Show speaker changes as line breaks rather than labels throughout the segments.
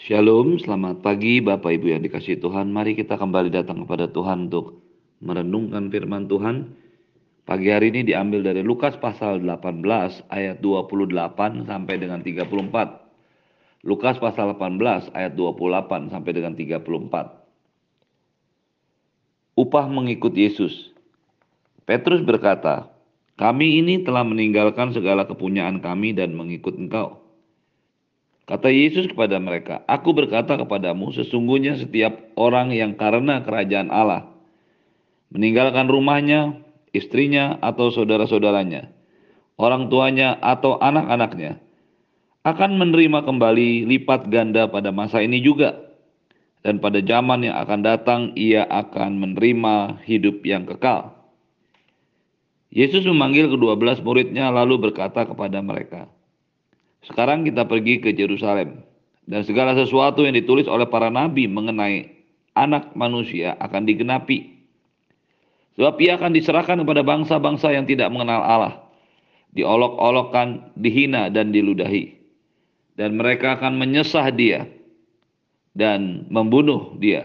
Shalom, selamat pagi Bapak Ibu yang dikasih Tuhan. Mari kita kembali datang kepada Tuhan untuk merenungkan firman Tuhan. Pagi hari ini diambil dari Lukas pasal 18 ayat 28 sampai dengan 34. Lukas pasal 18 ayat 28 sampai dengan 34. Upah mengikut Yesus. Petrus berkata, "Kami ini telah meninggalkan segala kepunyaan kami dan mengikut Engkau." Kata Yesus kepada mereka, Aku berkata kepadamu, sesungguhnya setiap orang yang karena kerajaan Allah meninggalkan rumahnya, istrinya atau saudara-saudaranya, orang tuanya atau anak-anaknya, akan menerima kembali lipat ganda pada masa ini juga. Dan pada zaman yang akan datang, ia akan menerima hidup yang kekal. Yesus memanggil kedua belas muridnya lalu berkata kepada mereka, sekarang kita pergi ke Yerusalem dan segala sesuatu yang ditulis oleh para nabi mengenai anak manusia akan digenapi. Sebab ia akan diserahkan kepada bangsa-bangsa yang tidak mengenal Allah, diolok-olokkan, dihina dan diludahi. Dan mereka akan menyesah dia dan membunuh dia.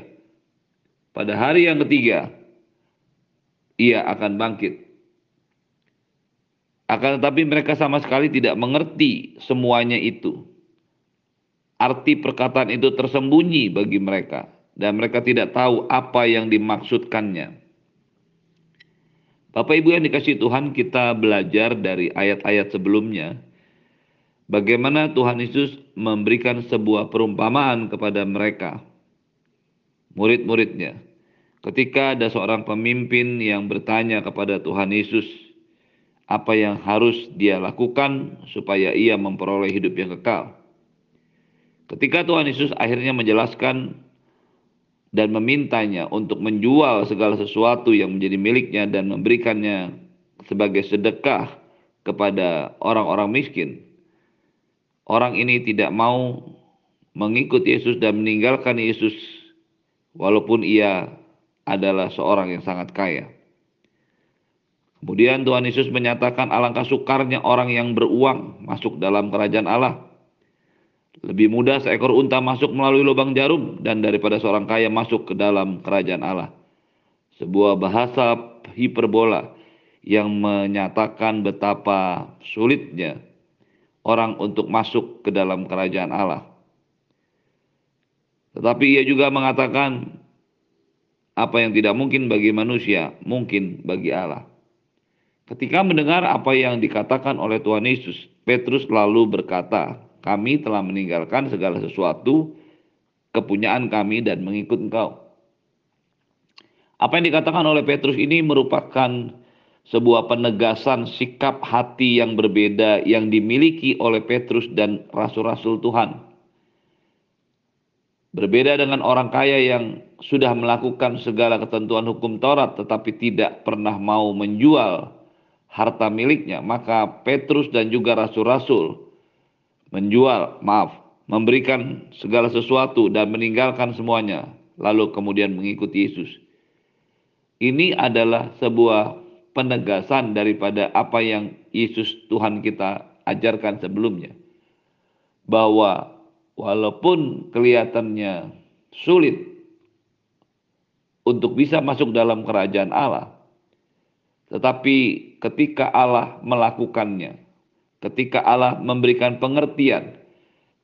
Pada hari yang ketiga, ia akan bangkit. Akan tetapi mereka sama sekali tidak mengerti semuanya itu. Arti perkataan itu tersembunyi bagi mereka dan mereka tidak tahu apa yang dimaksudkannya. Bapak Ibu yang dikasih Tuhan, kita belajar dari ayat-ayat sebelumnya bagaimana Tuhan Yesus memberikan sebuah perumpamaan kepada mereka, murid-muridnya. Ketika ada seorang pemimpin yang bertanya kepada Tuhan Yesus, apa yang harus dia lakukan supaya ia memperoleh hidup yang kekal. Ketika Tuhan Yesus akhirnya menjelaskan dan memintanya untuk menjual segala sesuatu yang menjadi miliknya dan memberikannya sebagai sedekah kepada orang-orang miskin. Orang ini tidak mau mengikut Yesus dan meninggalkan Yesus walaupun ia adalah seorang yang sangat kaya. Kemudian Tuhan Yesus menyatakan alangkah sukarnya orang yang beruang masuk dalam kerajaan Allah. Lebih mudah seekor unta masuk melalui lubang jarum dan daripada seorang kaya masuk ke dalam kerajaan Allah. Sebuah bahasa hiperbola yang menyatakan betapa sulitnya orang untuk masuk ke dalam kerajaan Allah. Tetapi ia juga mengatakan apa yang tidak mungkin bagi manusia, mungkin bagi Allah. Ketika mendengar apa yang dikatakan oleh Tuhan Yesus, Petrus lalu berkata, "Kami telah meninggalkan segala sesuatu kepunyaan kami dan mengikut Engkau." Apa yang dikatakan oleh Petrus ini merupakan sebuah penegasan sikap hati yang berbeda yang dimiliki oleh Petrus dan rasul-rasul Tuhan. Berbeda dengan orang kaya yang sudah melakukan segala ketentuan hukum Taurat tetapi tidak pernah mau menjual harta miliknya, maka Petrus dan juga rasul-rasul menjual, maaf, memberikan segala sesuatu dan meninggalkan semuanya, lalu kemudian mengikuti Yesus. Ini adalah sebuah penegasan daripada apa yang Yesus Tuhan kita ajarkan sebelumnya. Bahwa walaupun kelihatannya sulit untuk bisa masuk dalam kerajaan Allah, tetapi ketika Allah melakukannya, ketika Allah memberikan pengertian,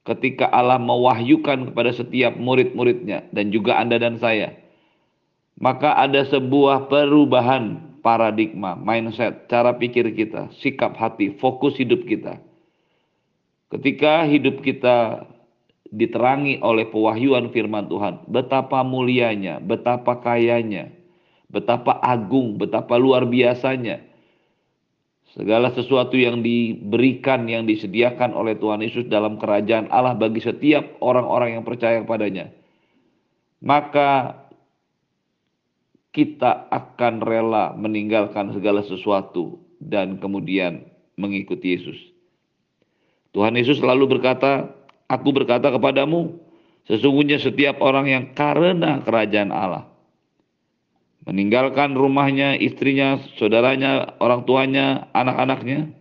ketika Allah mewahyukan kepada setiap murid-muridnya dan juga Anda dan saya, maka ada sebuah perubahan paradigma, mindset, cara pikir kita, sikap hati, fokus hidup kita. Ketika hidup kita diterangi oleh pewahyuan firman Tuhan, betapa mulianya, betapa kayanya, betapa agung, betapa luar biasanya. Segala sesuatu yang diberikan, yang disediakan oleh Tuhan Yesus dalam kerajaan Allah bagi setiap orang-orang yang percaya kepadanya. Maka kita akan rela meninggalkan segala sesuatu dan kemudian mengikuti Yesus. Tuhan Yesus selalu berkata, Aku berkata kepadamu, sesungguhnya setiap orang yang karena kerajaan Allah meninggalkan rumahnya, istrinya, saudaranya, orang tuanya, anak-anaknya,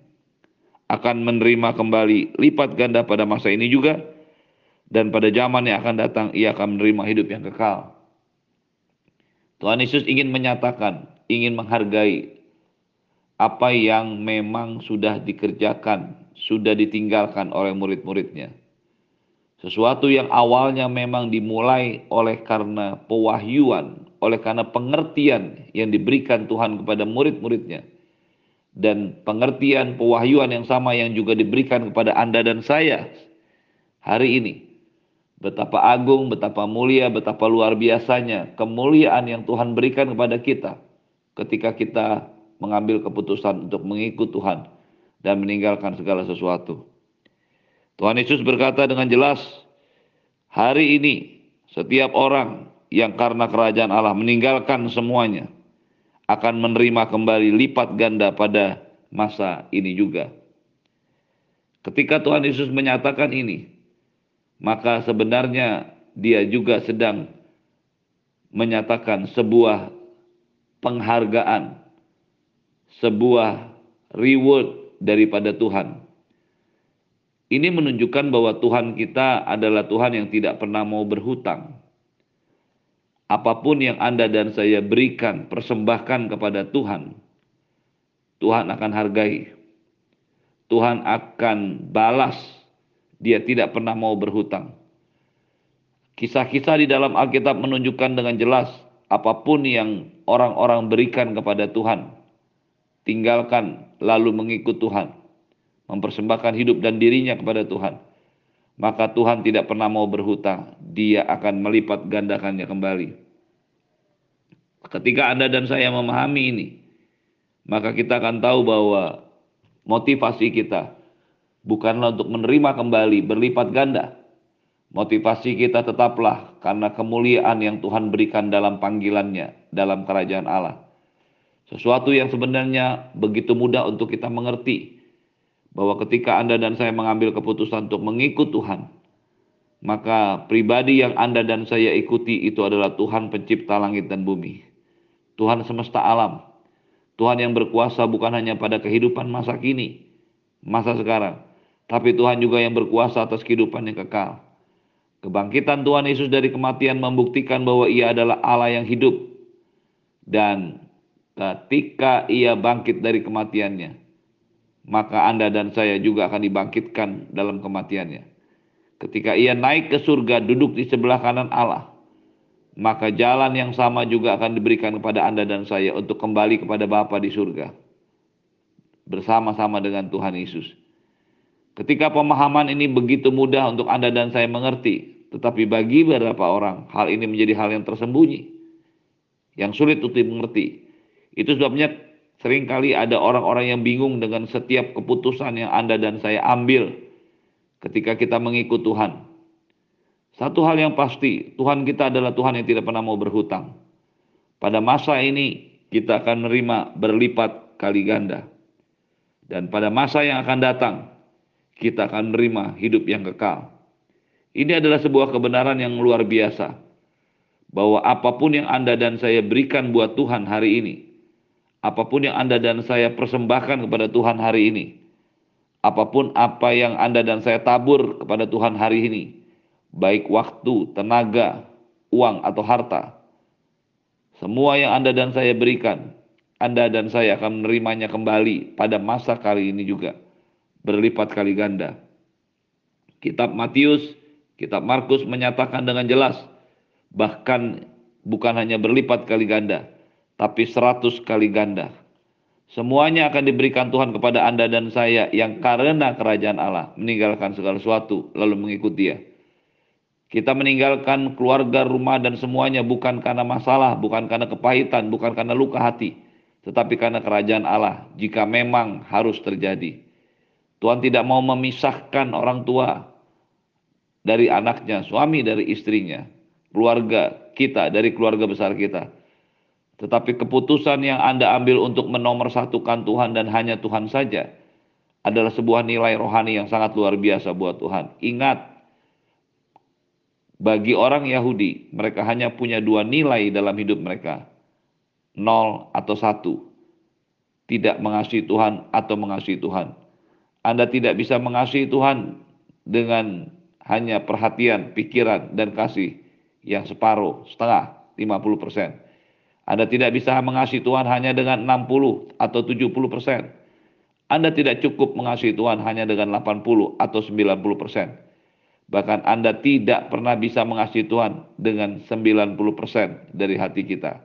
akan menerima kembali lipat ganda pada masa ini juga. dan pada zaman yang akan datang ia akan menerima hidup yang kekal. Tuhan Yesus ingin menyatakan, ingin menghargai apa yang memang sudah dikerjakan, sudah ditinggalkan oleh murid-muridnya. Sesuatu yang awalnya memang dimulai oleh karena pewahyuan, oleh karena pengertian yang diberikan Tuhan kepada murid-muridnya. Dan pengertian pewahyuan yang sama yang juga diberikan kepada Anda dan saya hari ini. Betapa agung, betapa mulia, betapa luar biasanya kemuliaan yang Tuhan berikan kepada kita ketika kita mengambil keputusan untuk mengikut Tuhan dan meninggalkan segala sesuatu. Tuhan Yesus berkata dengan jelas, hari ini setiap orang yang karena kerajaan Allah meninggalkan semuanya akan menerima kembali lipat ganda pada masa ini juga. Ketika Tuhan Yesus menyatakan ini, maka sebenarnya dia juga sedang menyatakan sebuah penghargaan, sebuah reward daripada Tuhan ini menunjukkan bahwa Tuhan kita adalah Tuhan yang tidak pernah mau berhutang. Apa pun yang Anda dan saya berikan, persembahkan kepada Tuhan, Tuhan akan hargai. Tuhan akan balas. Dia tidak pernah mau berhutang. Kisah-kisah di dalam Alkitab menunjukkan dengan jelas apa pun yang orang-orang berikan kepada Tuhan, tinggalkan lalu mengikut Tuhan mempersembahkan hidup dan dirinya kepada Tuhan, maka Tuhan tidak pernah mau berhutang, Dia akan melipat gandakannya kembali. Ketika Anda dan saya memahami ini, maka kita akan tahu bahwa motivasi kita bukanlah untuk menerima kembali berlipat ganda. Motivasi kita tetaplah karena kemuliaan yang Tuhan berikan dalam panggilannya, dalam kerajaan Allah. Sesuatu yang sebenarnya begitu mudah untuk kita mengerti, bahwa ketika Anda dan saya mengambil keputusan untuk mengikut Tuhan, maka pribadi yang Anda dan saya ikuti itu adalah Tuhan pencipta langit dan bumi. Tuhan semesta alam. Tuhan yang berkuasa bukan hanya pada kehidupan masa kini, masa sekarang, tapi Tuhan juga yang berkuasa atas kehidupan yang kekal. Kebangkitan Tuhan Yesus dari kematian membuktikan bahwa ia adalah Allah yang hidup. Dan ketika ia bangkit dari kematiannya, maka Anda dan saya juga akan dibangkitkan dalam kematiannya. Ketika ia naik ke surga duduk di sebelah kanan Allah, maka jalan yang sama juga akan diberikan kepada Anda dan saya untuk kembali kepada Bapa di surga. Bersama-sama dengan Tuhan Yesus. Ketika pemahaman ini begitu mudah untuk Anda dan saya mengerti, tetapi bagi beberapa orang hal ini menjadi hal yang tersembunyi, yang sulit untuk dimengerti. Itu sebabnya Seringkali ada orang-orang yang bingung dengan setiap keputusan yang Anda dan saya ambil ketika kita mengikut Tuhan. Satu hal yang pasti, Tuhan kita adalah Tuhan yang tidak pernah mau berhutang. Pada masa ini kita akan menerima berlipat kali ganda. Dan pada masa yang akan datang, kita akan menerima hidup yang kekal. Ini adalah sebuah kebenaran yang luar biasa. Bahwa apa pun yang Anda dan saya berikan buat Tuhan hari ini, apa pun yang Anda dan saya persembahkan kepada Tuhan hari ini, apa pun apa yang Anda dan saya tabur kepada Tuhan hari ini, baik waktu, tenaga, uang, atau harta, semua yang Anda dan saya berikan, Anda dan saya akan menerimanya kembali pada masa kali ini juga, berlipat kali ganda. Kitab Matius, kitab Markus menyatakan dengan jelas, bahkan bukan hanya berlipat kali ganda, tapi seratus kali ganda. Semuanya akan diberikan Tuhan kepada Anda dan saya yang karena kerajaan Allah meninggalkan segala sesuatu lalu mengikut dia. Kita meninggalkan keluarga, rumah dan semuanya bukan karena masalah, bukan karena kepahitan, bukan karena luka hati, tetapi karena kerajaan Allah jika memang harus terjadi. Tuhan tidak mau memisahkan orang tua dari anaknya, suami dari istrinya, keluarga kita dari keluarga besar kita. Tetapi keputusan yang Anda ambil untuk menomorsatukan Tuhan dan hanya Tuhan saja adalah sebuah nilai rohani yang sangat luar biasa buat Tuhan. Ingat, bagi orang Yahudi, mereka hanya punya dua nilai dalam hidup mereka. Nol atau satu. Tidak mengasihi Tuhan atau mengasihi Tuhan. Anda tidak bisa mengasihi Tuhan dengan hanya perhatian, pikiran, dan kasih yang separuh, setengah, 50 persen. Anda tidak bisa mengasihi Tuhan hanya dengan 60 atau 70 persen. Anda tidak cukup mengasihi Tuhan hanya dengan 80 atau 90 persen. Bahkan Anda tidak pernah bisa mengasihi Tuhan dengan 90 persen dari hati kita.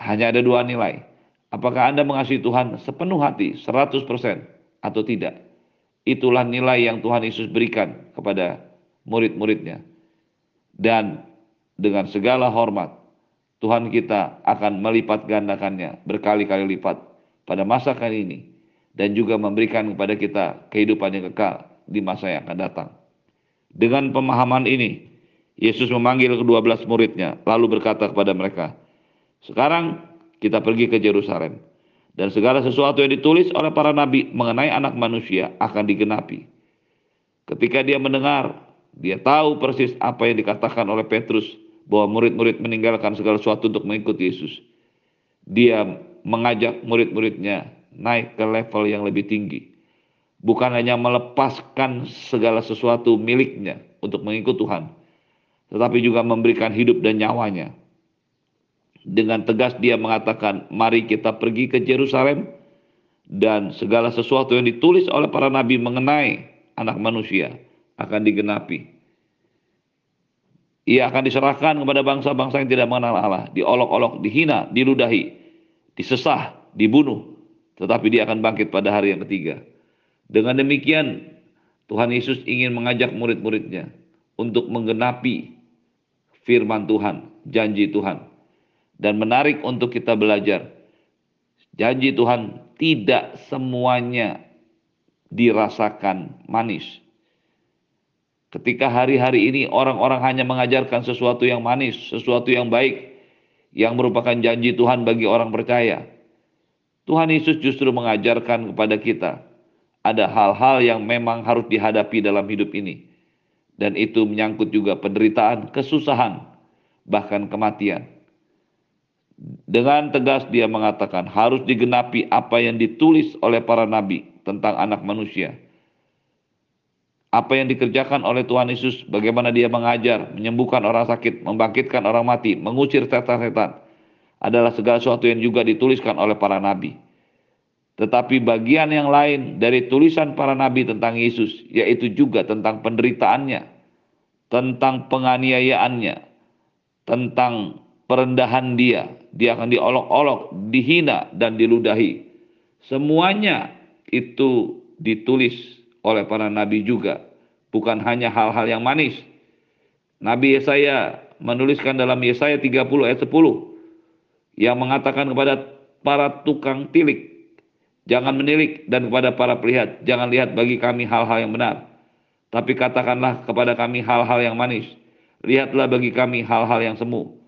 Hanya ada dua nilai. Apakah Anda mengasihi Tuhan sepenuh hati, 100 persen, atau tidak? Itulah nilai yang Tuhan Yesus berikan kepada murid-muridnya. Dan dengan segala hormat, Tuhan kita akan melipat gandakannya berkali-kali lipat pada masa kali ini dan juga memberikan kepada kita kehidupan yang kekal di masa yang akan datang. Dengan pemahaman ini, Yesus memanggil kedua belas muridnya lalu berkata kepada mereka, Sekarang kita pergi ke Yerusalem dan segala sesuatu yang ditulis oleh para nabi mengenai anak manusia akan digenapi. Ketika dia mendengar, dia tahu persis apa yang dikatakan oleh Petrus bahwa murid-murid meninggalkan segala sesuatu untuk mengikuti Yesus. Dia mengajak murid-muridnya naik ke level yang lebih tinggi. Bukan hanya melepaskan segala sesuatu miliknya untuk mengikut Tuhan, tetapi juga memberikan hidup dan nyawanya dengan tegas dia mengatakan, "Mari kita pergi ke Yerusalem dan segala sesuatu yang ditulis oleh para nabi mengenai anak manusia akan digenapi." Ia akan diserahkan kepada bangsa-bangsa yang tidak mengenal Allah, diolok-olok, dihina, diludahi, disesah, dibunuh, tetapi dia akan bangkit pada hari yang ketiga. Dengan demikian, Tuhan Yesus ingin mengajak murid-muridnya untuk menggenapi firman Tuhan, janji Tuhan dan menarik untuk kita belajar. Janji Tuhan tidak semuanya dirasakan manis. Ketika hari-hari ini orang-orang hanya mengajarkan sesuatu yang manis, sesuatu yang baik, yang merupakan janji Tuhan bagi orang percaya. Tuhan Yesus justru mengajarkan kepada kita ada hal-hal yang memang harus dihadapi dalam hidup ini. Dan itu menyangkut juga penderitaan, kesusahan, bahkan kematian. Dengan tegas dia mengatakan harus digenapi apa yang ditulis oleh para nabi tentang anak manusia. Apa yang dikerjakan oleh Tuhan Yesus, bagaimana dia mengajar, menyembuhkan orang sakit, membangkitkan orang mati, mengusir setan-setan, adalah segala sesuatu yang juga dituliskan oleh para nabi. Tetapi bagian yang lain dari tulisan para nabi tentang Yesus, yaitu juga tentang penderitaannya, tentang penganiayaannya, tentang perendahan dia, dia akan diolok-olok, dihina dan diludahi. Semuanya itu ditulis oleh para nabi juga, bukan hanya hal-hal yang manis. Nabi Yesaya menuliskan dalam Yesaya 30 ayat 10 yang mengatakan kepada para tukang tilik, jangan menilik dan kepada para pelihat, jangan lihat bagi kami hal-hal yang benar. Tapi katakanlah kepada kami hal-hal yang manis. Lihatlah bagi kami hal-hal yang semu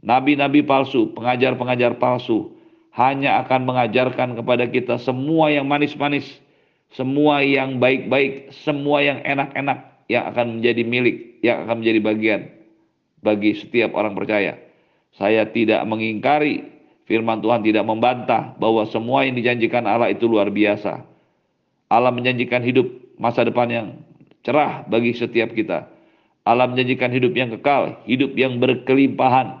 Nabi-nabi palsu, pengajar-pengajar palsu hanya akan mengajarkan kepada kita semua yang manis-manis, semua yang baik-baik, semua yang enak-enak yang akan menjadi milik, yang akan menjadi bagian bagi setiap orang percaya. Saya tidak mengingkari firman Tuhan tidak membantah bahwa semua yang dijanjikan Allah itu luar biasa. Allah menjanjikan hidup masa depan yang cerah bagi setiap kita. Allah menjanjikan hidup yang kekal, hidup yang berkelimpahan,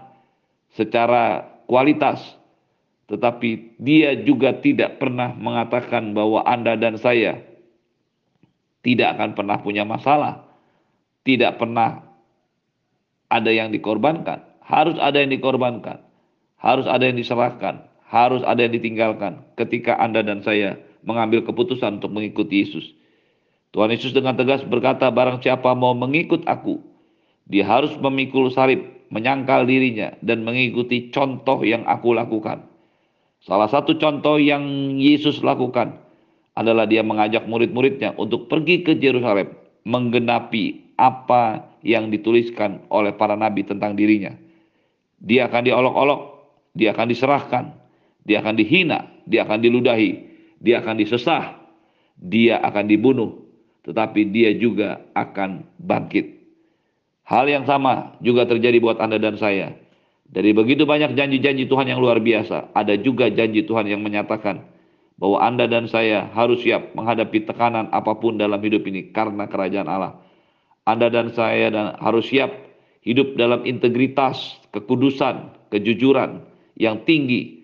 secara kualitas, tetapi dia juga tidak pernah mengatakan bahwa Anda dan saya tidak akan pernah punya masalah, tidak pernah ada yang dikorbankan, harus ada yang dikorbankan, harus ada yang diserahkan, harus ada yang ditinggalkan ketika Anda dan saya mengambil keputusan untuk mengikuti Yesus. Tuhan Yesus dengan tegas berkata, barang siapa mau mengikut aku, dia harus memikul salib menyangkal dirinya dan mengikuti contoh yang aku lakukan. Salah satu contoh yang Yesus lakukan adalah dia mengajak murid-muridnya untuk pergi ke Yerusalem, menggenapi apa yang dituliskan oleh para nabi tentang dirinya. Dia akan diolok-olok, dia akan diserahkan, dia akan dihina, dia akan diludahi, dia akan disesah, dia akan dibunuh, tetapi dia juga akan bangkit Hal yang sama juga terjadi buat Anda dan saya. Dari begitu banyak janji-janji Tuhan yang luar biasa, ada juga janji Tuhan yang menyatakan bahwa Anda dan saya harus siap menghadapi tekanan apa pun dalam hidup ini karena kerajaan Allah. Anda dan saya dan harus siap hidup dalam integritas, kekudusan, kejujuran yang tinggi.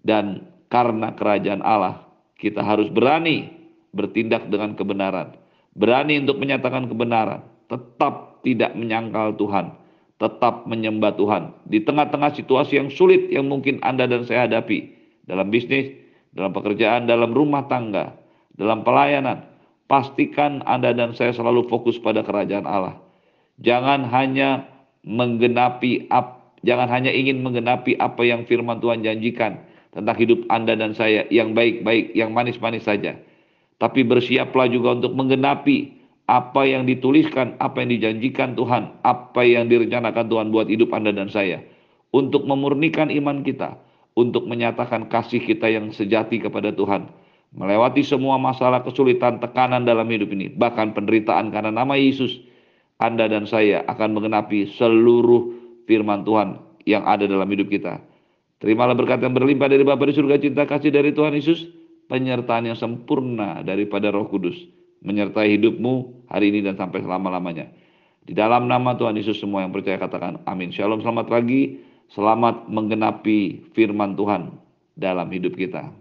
Dan karena kerajaan Allah, kita harus berani bertindak dengan kebenaran. Berani untuk menyatakan kebenaran. Tetap tidak menyangkal Tuhan. Tetap menyembah Tuhan. Di tengah-tengah situasi yang sulit yang mungkin Anda dan saya hadapi. Dalam bisnis, dalam pekerjaan, dalam rumah tangga, dalam pelayanan. Pastikan Anda dan saya selalu fokus pada kerajaan Allah. Jangan hanya menggenapi jangan hanya ingin menggenapi apa yang firman Tuhan janjikan tentang hidup Anda dan saya yang baik-baik, yang manis-manis saja. Tapi bersiaplah juga untuk menggenapi apa yang dituliskan, apa yang dijanjikan Tuhan, apa yang direncanakan Tuhan buat hidup Anda dan saya. Untuk memurnikan iman kita, untuk menyatakan kasih kita yang sejati kepada Tuhan melewati semua masalah kesulitan tekanan dalam hidup ini, bahkan penderitaan karena nama Yesus, Anda dan saya akan mengenapi seluruh firman Tuhan yang ada dalam hidup kita. Terimalah berkat yang berlimpah dari Bapa di surga cinta kasih dari Tuhan Yesus, penyertaan yang sempurna daripada Roh Kudus, menyertai hidupmu hari ini dan sampai selama-lamanya. Di dalam nama Tuhan Yesus semua yang percaya katakan amin. Shalom, selamat pagi, selamat menggenapi firman Tuhan dalam hidup kita.